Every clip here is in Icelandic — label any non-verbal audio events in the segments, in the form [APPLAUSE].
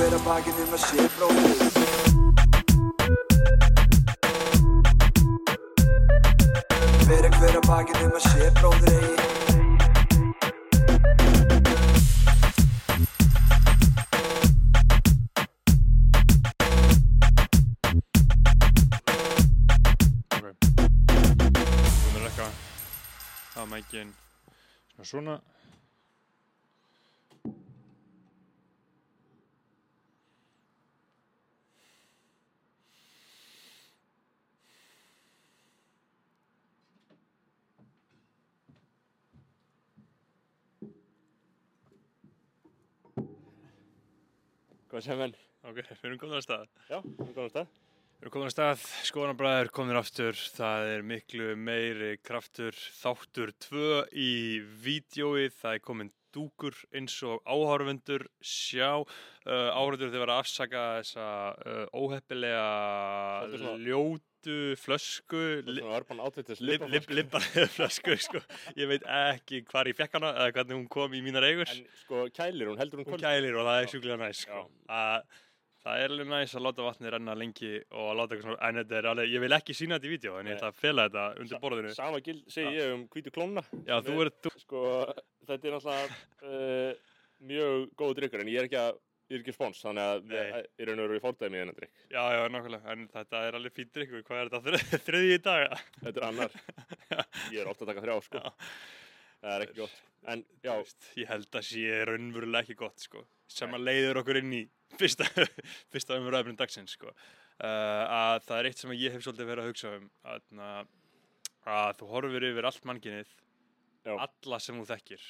hver að bakið um að sé bróðir Bera hver að bakið um að sé bróðir eigi. Við erum ekki mækinn svona Hvað sem enn? Ok, við erum komin að stað. Já, við komum stað. Við erum komin að stað, skoðanabræður komin aftur, það er miklu meiri kraftur, þáttur tvö í vídjói, það er komin dúkur eins og áhárfundur, sjá, uh, áhárfundur þeir vera að afsaka þessa uh, óheppilega Svolítið ljótu flösku, libbar [LAUGHS] flösku, sko, ég veit ekki hvar ég fekk hana eða hvernig hún kom í mínar eigur. En sko kælir hún, heldur hún hún kælir og það er sjúklega næs sko. Það er alveg næs að láta vatni renna lengi og að láta eitthvað svona, en þetta er alveg, ég vil ekki sína þetta í vídeo en ég ætla að fela þetta undir borðinu. Sama gild segi ég um hvítu klónuna. já, þú er, þú, Sko, þetta er náttúrulega uh, mjög góð drikkur en ég er ekki að Ég er ekki spóns, þannig að ég raun og veru í fórdæmi í þennan drikk. já, já, nákvæmlega en þetta er alveg fín drikkur, hvað er þetta þrið, [LAUGHS] þriðji í dag Þetta er annar. [LAUGHS] Ég er ofta að taka þrjá, sko. Það er ekki gott. En já, ég held að sé raunverulega ekki gott sko. sem að leiður okkur inn í fyrsta, [LAUGHS] fyrsta umröðafnum dagsins sko. uh, að það er eitt sem ég hef svolítið verið að hugsa um að, að þú horfir yfir allt mannkinnið Já. alla sem þú þekkir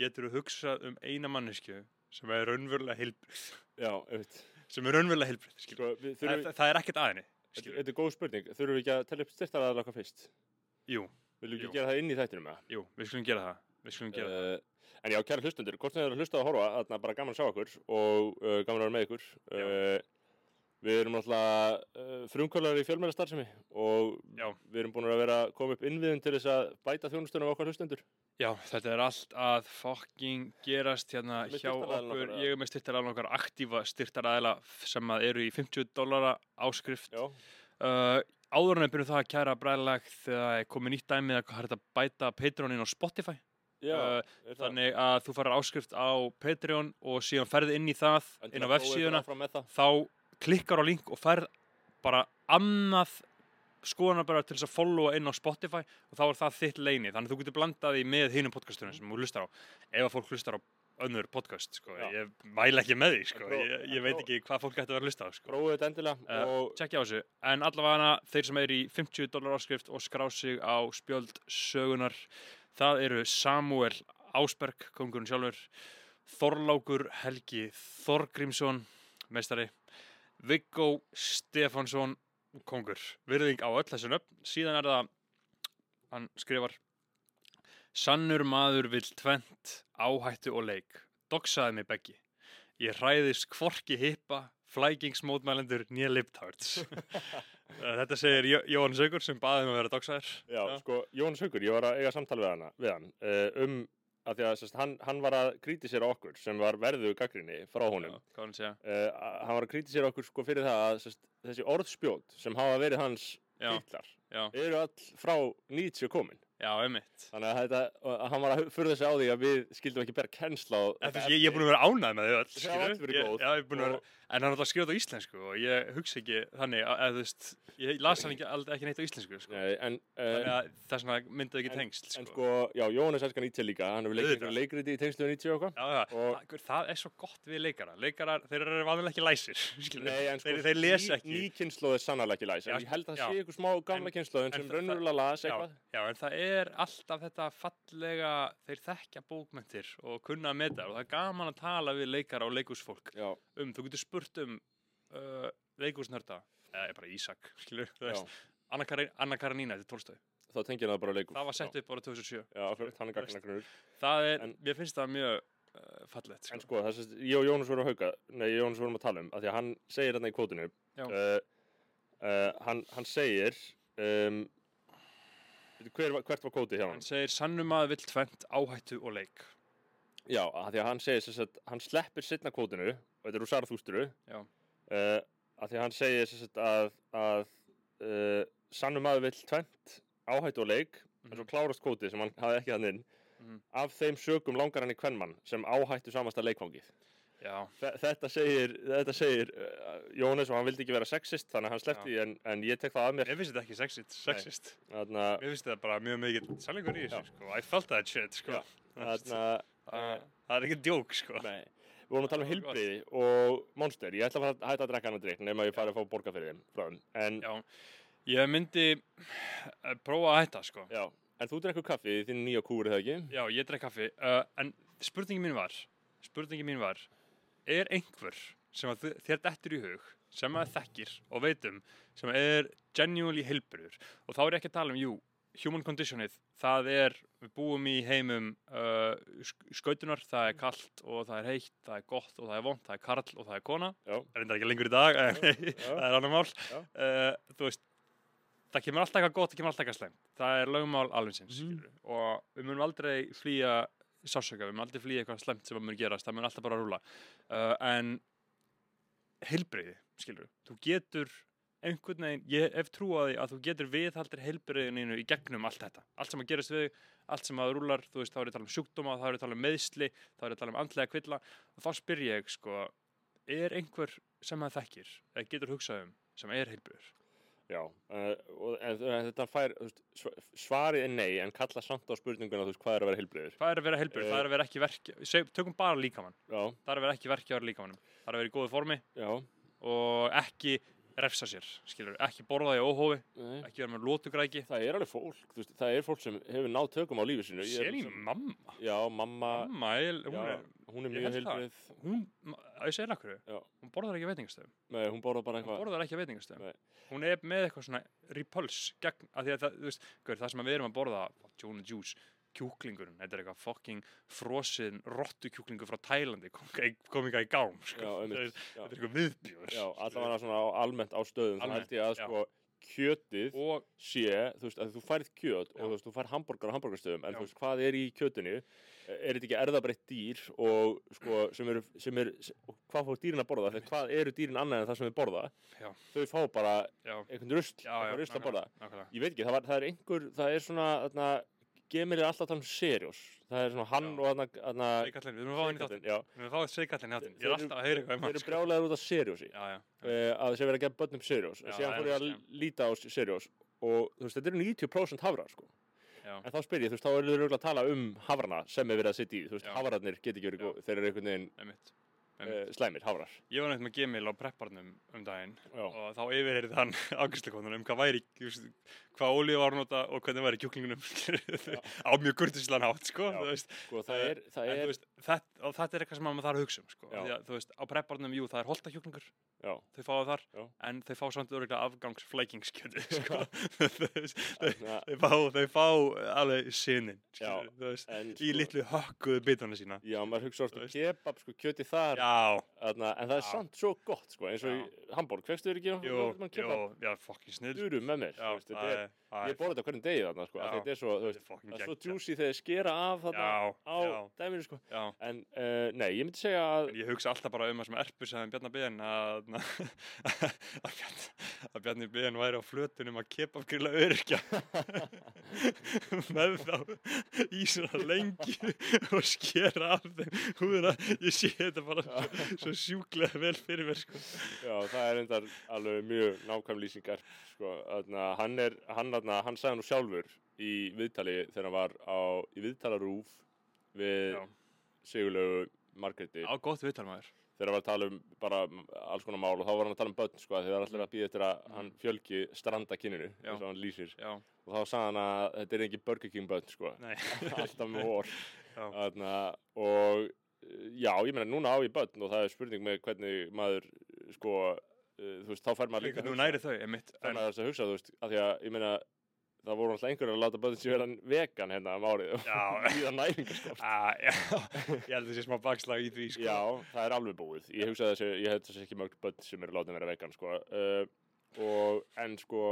getur þú hugsað um eina mannesku sem er raunverulega heilbrið já, auðvitað. sem er raunverulega heilbrið Sko, við það, þurfum, það, er ekkert aðinni þetta er góð spurning. Þurfum við ekki að tella upp styrtaraðar okkar fyrst? jú, Viljum við ekki gera það inn í þættinum með jú, við skulum gera það. Við skulum gera það. Uh, en já, kæra hlustundur, hvort sem þið eru að hlusta að horfa, þarna bara gaman að sjá okkur og uh, gaman að vera með ykkur. Uh, við erum náttúrulega uh, frumkvölar í fjölmjölastarfsemi og Já. við erum búin að vera að koma upp innviðin til þess að bæta þjónustunum á okkar hlustundur. Já, þetta er allt að fucking gerast hérna hjá okkur. Ég er með styrtaraðan okkar aktífa styrtaraðila sem að eru í 50 dollara áskrift. Já, Uh, áður en við byrjum það að kæra bræðileg þegar það er komið nýtt dæmi að hægt að bæta Patreonin á Spotify. já, Uh, Þannig að þú farir áskrift á Patreon og síðan ferði inn í það, inn á vefsíðuna, þá klikkar á link og ferð bara annað skoðanar bara til þess að followa inn á Spotify og þá er það þitt leini þannig að þú getur blandað því með hinum podcastunum sem þú hlustar á ef að fólk hlustar á önnur podcast sko. Ég mæla ekki með því sko. Ég, ég veit ekki hvað fólk ætti að vera að hlusta á sko. Uh, og Tjekkja á þessu, en allavega þeir sem eru í 50 dólar áskrift og skrá sig á spjöld sögunar það eru Samuel Ásberg, kongurinn sjálfur Þorlákur Helgi Þorgrímsson, meistari Viggo Stefánsson kongur, virðing á öll þessu nöfn síðan er það hann skrifar Sannur maður vill tvent, áhættu og leik Doksaði mig beggi Ég hræðist hvorki hippa, flækingsmótmælendur, nýja liptards. [LAUGHS] Þetta segir Jó- Jóhann Saukur sem baði um að vera doxaðir. Já, Já. sko, Jónas Haugur, ég var að eiga samtal við, hana, við hann uh, um að því að sest, hann, hann var að krítisera okkur sem var verðu gaggrinni frá honum. Segja? Uh, hann var að krítisera okkur sko fyrir það að sest, þessi orðspjót sem hafa verið hans Já. titlar Já, eru all frá Nietzsche komin. já, einmitt. Þannig að, þetta, að hann var að fyrir þessi á því að við skildum ekki bera kennsla á ég, ég er búin að vera ánægð með þau öll. Ég- góð. Já, ég er búin að vera, en hann er alltaf að skrifa þetta á íslensku og ég hugsa ekki þannig að, þú veist, ég las hann ekki, ekki neitt á íslensku, sko. Nei, en, Þannig að þess vegna myndið ekki tengsl, en sko. sko, já, Jónas elskar Nietzsche líka, hann hefur leikriti í tengslu og já, Og- það, guð, það er svo gott við leikara. Leikarar, þeir eru vanlega ekki læsir. [LAUGHS] Nei, en sko, þeir, þeir lesa ekki. Ný, kynnslóð er sannarlega ekki læs, Já, en ég held að það sé ykkur smá gamla En- kynnslóðin en sem það- raunverulega las eitthvað. já, en það er alltaf þetta fallega, þeir þekkja bókmyndir og kunna spurt um uh, leikúsnörda, eða bara Ísak, Anna, Karin, Anna Karanina, þetta er tólstöð, þá tengir það bara leikur. það var sett upp ára 2007, Já, það er, En- mér finnst það mjög uh, fallegt, sko. En sko, það sést, ég og Jónas vorum að hauka, nei, ég Jónas vorum að tala um, að því að hann segir þarna í kvótinu, Já. uh, uh, hann, hann segir, um, hver, hvert var kvótið hjá hann? Hann segir, sannum að vill tvent áhættu og leik. Já, að því að hann segir sem sagt, hann sleppir setna kvótinu, og þetta er úr Sarathústuru, Já. uh, að því að hann segir sagt að, að uh, sannum maður vill tvent áhættu og leik, en svo klárast kvótið sem hann hafði ekki þannig Mhm. af þeim sögum langar hann í kvennmann sem áhættu samasta leikfangið. Þetta segir, þetta segir uh, Jóhannes og hann vildi ekki vera sexist, þannig að hann sleppti, en, en ég tek það að mér. mér finnst þetta ekki sexist, sexist. Þarna, Mér finnst þetta bara mjög mikið sannleikur í þessu, sko. I felt that shit, sko. Þarna, Það það er ekki djók, sko. Nei, við vorum að tala um heilbriði og monster. Ég ætla að að hætta að drekka hann að drikk nema ég fari að fá borga fyrir þeim. En, já. Já, ég myndi eh, prófa að hætta, sko. en þú drekkur kaffi þín nýja kúri, eða ekki? Já, ég drekk kaffi, uh, en spurningin mín var, spurningin mín var, er einhver sem að þér dettur í hug, sem að þekkir og veitum, sem er genuinely heilbriður, og þá er ekki að tala um, jú, human conditionið, það er, við búum í heimum uh, sk- skautunar, það er kalt og það er heitt, það er gott og það er vont, það er karl og það er kona, Já, reyndar ekki lengur í dag, en [LAUGHS] það er annar mál. Uh, þú veist, það kemur alltaf eitthvað gott, það kemur alltaf eitthvað slemt. Það er lögumál alvinsins, Mhm. mm. og við munum aldrei flýja sásöka, við munum aldrei flýja eitthvað slemt sem mun gerast, það mun alltaf bara rúla. Uh, en heilbreyði, skilur þú getur einhvern veginn, ég hef trú á því að þú getur viðhaldir heilbreyðininu í gegnum allt þetta, allt sem að gerast við allt sem að rúlar, þú veist, þá er ég að tala um sjúkdóma, þá er ég að tala um meðsli, þá er ég að tala um andlega kvilla og þá spyr ég, sko, er einhver sem að þekkir, eða getur hugsað um, sem er heilbreyður? já. Uh, og, en, en þetta fær, svarið er nei, en kalla samt á spurninguna, þú veist, hvað er að vera heilbriður? Hvað er að vera heilbreyður? Eh. Það er að vera ekki seg- tökum bara líkamann, það er að vera ekki verkjaður líkamannum, það er að vera í góðu formi já. og ekki refsa sér, skilur, ekki borða í óhófi, Nei. ekki vera með lótugræki. Það er alveg fólk, veist, það er fólk sem hefur náð tökum á lífi sinu. Ég Sér í sem- mamma, Já, mamma, mamma, ég, hún já, er, hún er mjög heilbrið. hún, ég segir Já. hún borðar ekki veitingastöðum, Nei, hún borða bara hún eitthvað. borðar ekki veitingastöðum, Nei. hún er með eitthvað svona repulse gegn, að að það, veist, gaur, það sem við erum að borða, Jonah Juice, kjúklingurinn, þetta er eitthvað fucking frosinn rottukjúklingur frá Tælandi, kom, ekki í gám, sko, Já, þetta einmitt. er, þetta er eitthvað viðbjóður. Já, allavega svona á, almennt á stöðum, Almennt, ég að sko kjötið Og, sé, þú veist, að þú færð kjöt og þú veist, þú færð hambúrgar á hambúrgarstöðum, en þú veist, hvað er í kjötinu? Er þetta ekki erðabreitt dýr og sko, sem eru, sem er, og hvað fór dýrin að borða? Þegar hvað eru dýrin annað en það sem þau borða? Já. Þau fá bara já, einhvern eitthvað rusl að borða. Ég veit ekki, það, var, það er einhver, það er svona, þarna, Gemil er alltaf að tala um seriós. Það er svona hann Já. og þarna, Seikallinn, við erum að fá hann í þáttinn. Við erum að fá seikallinn í þáttinn. Ég Þeir er alltaf að heyra eitthvað um Þeir hann. eru brjálæður út af seriósi. Já, já. uh, að þessi verið að gefa börnum seriós Já, síðan fór ég að líta á seriós og þú veist, þetta eru 90% hafrar sko. En þá spyr ég, þú veist, þá eru þau að tala um hafrana sem er verið að sitja í, þú veist, havrarnir get ekki verið þeir eru einhvern veginn. Uh, slæmir, hafrar Ég var neitt með Gemil á prepparnum um daginn Já. og þá yfirheyrði hann [LAUGHS] ágæsleikonunum um hvað væri, veist, hvað ólíu var nota og hvernig væri kjúklingunum [LAUGHS] á mjög kurtislan hátt, sko, Já. þú veist. sko, það er, það en, er þú veist, þetta, og þetta er eitthvað sem maður þarf að hugsa um, sko. Að, þú veist, á prepparnum, jú, það er holta kjúklingur, já, þau fá það þar, Já. en þau fá samt öruglega afgangsflækingskjöti, [LAUGHS] sko. Þau, fá, þau fá alveg sinnin, í litlu hökkuðu bitana sína. já, maður hugsa orðið veist. kebab, sko, kjöti þar Já, þarna, en það er samt svo gott, sko, eins og í Hamburg, fegstu þér ekki jú, jú, já, fucking snill. durum með mér, Já, veist, það er, það ég borða þetta hvernig degi þarna, sko, Já. þetta er svo, veist, það er svo juicy þegar þeir skera af þarna á dæminu, sko, en uh, nei, ég myndi segja að en ég hugsa alltaf bara um það sem Erpur sagði um Bjarnar Ben að, [LAUGHS] að, Bjarni, að Bjarni Ben væri á flötunum að kebabgrilla örkja með þá í svona lengi og skera af þeim. Húðuna, ég sé þetta bara [LAUGHS] svo, svo sjúklega vel fyrir mér sko. Já, það er endar alveg mjög nákvæm lýsingar sko, þarna, hann er, hann, þarna, hann sagði nú sjálfur í viðtali þegar hann var á, í viðtalarúf við Já. Sigurlegu Margréti. Á gott viðtal maður. Þegar hann var að tala um bara alls konar mál og þá var hann að tala um börn sko, þegar allir að býða eftir að Mm. hann fjölgi stranda kyninu, Já. eins og hann lýsir. Já, og þá sagði hann að þetta er ekki Burger King börn sko, nei. [LAUGHS] Alltaf með Þarna, og já, ég meina núna á ég börn og það er spurning með hvernig maður sko, uh, þú veist, þá fær maður líka Nú næri þau, fær en, maður þess að hugsa, þú veist, af því að ég meina það voru alltaf einhverjir að láta börn sem vera vegan hérna um árið og Já. [LAUGHS] líða næringarskort að, Já, ég held sé smá bakslag í því sko. Já, það er alveg búið. Ég hugsa þessi, ég held þessi ekki mörg börn sem eru látið að vera vegan, sko. Uh, og, en sko,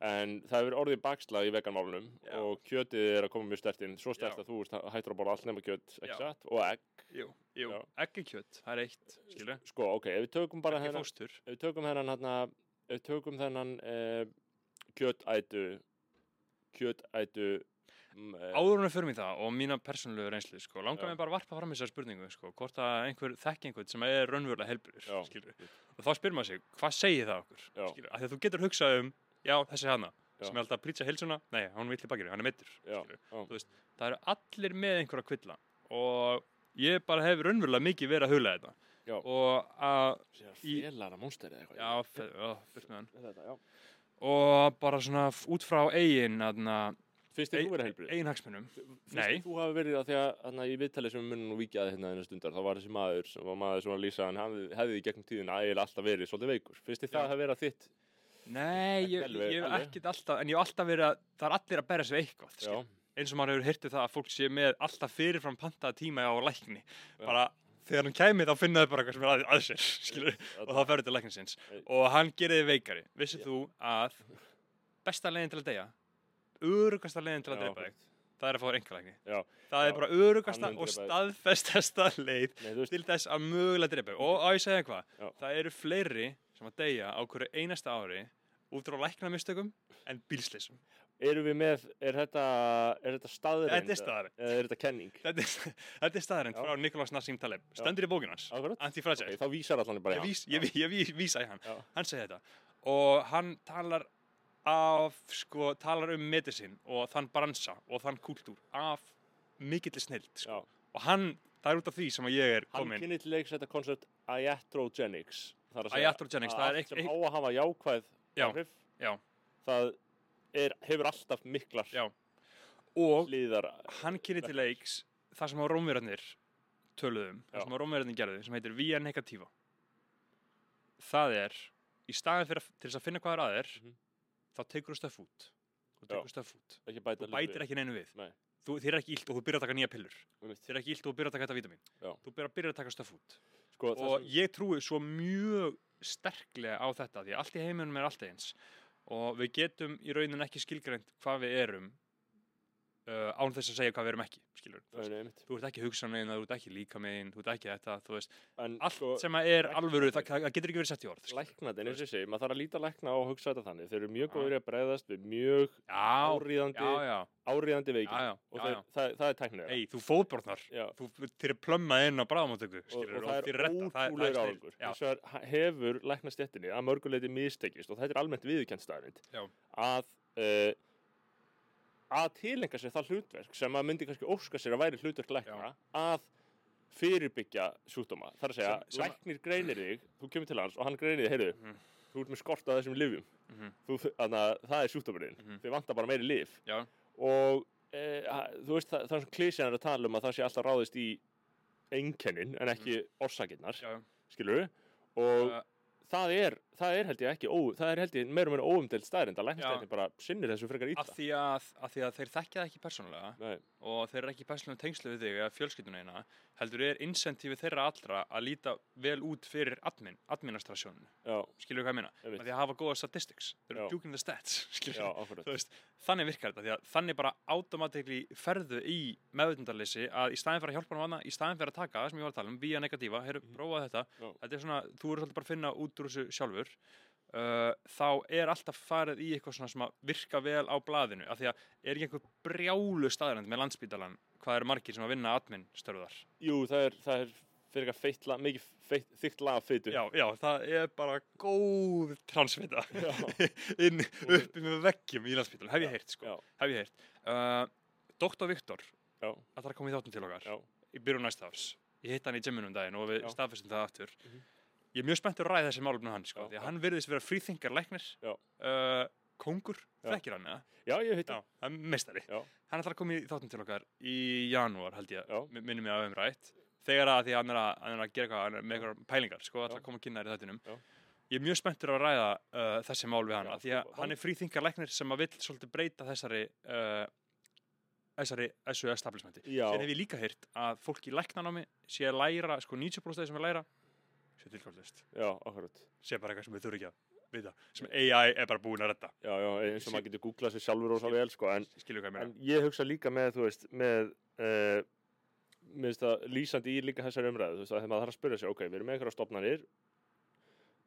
En það hefur orðið bakslag í veganmálunum Já. og kjötið er að koma mjög stert inn, svo stert Já. að þú veist, hættur að borða allt nema kjöt, ekki satt, og egg. Jú, jú, Já. eggikjöt, það er eitt, skilur Sko, ok, ef við tökum bara Ekki hennan, ef við tökum hennan, hérna, ef við tökum þennan uh, kjötætu, kjötætu, mm, eh, Áður en við förum í það og mína persónulegu reynslu, sko, langar mig bara að varpa fram þessar spurningu, sko, hvort að einhver þekki einhvern sem er raunverulega skilur og þá spyr maður sig, hvað segir það okkur, þú getur hugsað um, já, þessi hana, Já. sem er alltaf að prýtsa heilsuna, nei, hann vill í bakinu, hann er já, það eru allir með einhverja kvilla og ég bara hef raunverulega mikið verið að hula þetta Já. og að, félara monster eða eitthvað. já, og bara svona út frá eigin, Finnst þér þú verið helbrið? eigin hagsmunum, Finnst þér þú hafa verið að því að hana, í viðtalið sem við munum nú víkjaði hérna einu stundar þá var þessi maður sem var maður sem var að lýsa hann hefði, í gegnum tíðina eiginlega alltaf verið svolítið veikur. Finnst þér það að að þitt? Nei, ég, hef ekkert alltaf, en ég hef alltaf verið að, það er allir að sig við eitthvað, Já, eins og maður hefur hirtið það að fólk sé með alltaf fyrirfram pantaða tíma á lækni, Já. bara þegar hann kæmi þá finna þau bara eitthvað sem er að, að sér, [LAUGHS] skilur, og þá ferður til læknisins Nei. og hann gerir þið veikari. Vissið Já. þú að besta leiðin til að deyja, örugasta leiðin til að Já, drepa þig, það er að fá einhverlækni. Já. Það Já. er bara örugasta og staðfestasta [LAUGHS] leið Nei, til þess að mögulega drepa. Og á ég segja hvað, Já. það eru fleiri sem að deyja á hverju einasta ári út frá læknamistökum en bílsleysum. erum við með, er þetta, er þetta staðreind? Þetta er staðreind. Eða er þetta kenning? Þetta er, þetta er staðarind Já. frá Nikolás Nassim Taleb. Stendur í bókin hans. Anti-Fragile. Ok, þá vísar allan bara í Ég, hann. vís, ég, ég, ég vísa í hann. Já. Hann segir þetta. Og hann talar af, sko, talar um medicine og þann bransa og þann kultúr af mikilli snild. Sko. Já. Og hann, það er út af því sem ég er Hann komin. kynni til leiks þetta koncept iatrogenics. Það að segja Iatrogenics, að það er allt eitt- sem eitt- á að hafa jákvæð Já, áhrif, já. það er, hefur alltaf miklar Já. Og hlýðar. hann kynni til leiks það sem á rómverðarnir töluðum, Já. það sem á rómverðarnir gerðu sem heitir via negativa það er í staðin fyrir að, til þess að finna hvað er að þér Mhm. þá tekur þú stöff út þú tekur stöff út þú bætir ekki neinu við Nei. þú, þér er ekki illt og þú byrjar að taka nýja pillur þér er ekki illt og þú byrjar að taka þetta vítamin þú byrjar, byrjar að taka stöff út Sko, og sem- ég trúi svo mjög sterklega á þetta því allt í heiminum er allt eins. Og við getum í raunin ekki skilgreint hvað við erum uh, án þess að segja hvað við erum ekki skilur, Nei, nei, einmitt. þú ert ekki hugsanlegin, þú ert ekki líkamegin, þú ert ekki þetta, þú veist, En allt sko, sem að er alvöru, það, það getur ekki verið sett í orð. læknarnir, eins og segi, maður þarf að líta lækna og hugsa þetta þannig. Þeir eru mjög góður að bregðast við mjög já, veikin. já, Og þeir, það, það er tæknilega. Ei, þú fótbrotnar, Já. þú, þér er plömmað inn á bráðamáttöku, og, skilur, og það er. Já, Hins vegar ha- hefur læknastjettinni að mörguleiti mistekist og þetta er almennt Já. að uh, að tilenga sér það hlutverk sem að myndi kannski óska sér að væri hlutverk lækna að fyrirbyggja sjúkdóma. Það er að segja, Sem- sem- læknir greinir þig, þú kemur til hans og hann greinir þig, heyrðu, Mhm. þú ert með skort á þessum livjum. Mhm. Þú, þannig að það er sjúkdómurinn. Mhm. Þið vantar bara meiri liv. já, Og e, þú veist, það, það er svona klísjan er að tala um að það sé alltaf ráðist í einkennin en ekki orsakirnar, já, skilur og uh, það er, það er held ég ekki ó, það er held ég meira og meira óumdelt staðrind að Já. læknastættin bara sinnir þessu frekar illa. Að því að, að því að þeir þekkja það ekki persónulega Nei, og þeir eru ekki persónulega tengslu við þig eða fjölskylduna eina, heldur er incentífið þeirra allra að líta vel út fyrir admin, administrasjónu, já, skilur hvað ég meina, að því að hafa góða statistics, þeir eru djúkin the stats, [LAUGHS] já, þú veist, þannig virkar þetta því að þannig bara automatikli ferðu í meðvitundarleysi að í staðin fyrir að hjálpa hann vana í staðin fyrir að taka það sem ég var að tala um via negatíva, heyrðu, Mhm. prófa þetta. Þetta er svona, þú eru svolítið bara að finna út úr þessu sjálfur uh, þá er alltaf farið í eitthvað svona sem að virka vel á blaðinu, af því að er ekki einhver brjálu staðrænd með landsbítalan hvað eru margir sem að vinna admin störðar Jú, það er, það er fyrir eitthvað feitt lag, mikið feitt, þykkt lag af feitu já, já, það er bara góð transvita Já. [LAUGHS] inn uppi með veggjum í landsbítalan, hef ég heyrt sko Já. hef ég heyrt uh, Dr. Viktor Já. að það er í þáttum til okkar Já. í byrjun næsta árs ég hitt hann í gymmunum daginn og við staðfestum það aftur Mhm. Ég er mjög spenntur að ræða þessi málum með hann sko, Já, því að hann virðist vera fríþingar læknir uh, kongur, þekkir hann eða? Já, ég heit er meistari. Já. hann ætlar að koma í þáttum til okkar í janúar held ég, minnum ég að við um rætt þegar að því að hann er að, hann er að gera eitthvað hann er með eitthvað pælingar, sko, ætlar að koma að kynna þér í þættinum. Ég er mjög spenntur að ræða uh, þessi mál við hann því að hann er fríþingar læknir sem að vill svolítið breyta þessari uh, þessari, þessu establishmenti Já, Síðan hef ég líka heyrt að fólk í læknanámi sé að læra, sko 90% af þeir sem er læra sé tilkvæmlist, já, akkurat. Sé bara eitthvað sem við þurfum ekki að vita, sem AI er bara búin að redda. já, já, eins og maður getur googlað sér sjálfur ósá vel, sko, en, en ég hugsa líka með, þú veist, með, uh, mér finnst það lýsandi í líka þessari umræðu, þú veist, að þegar maður þarf að spyrja sig, ok, við erum með einhverja stofnanir,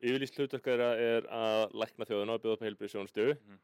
yfirlýst hlutverk þeirra er að lækna þjóðina og bjóða upp heilbrið sjónstu, Mhm.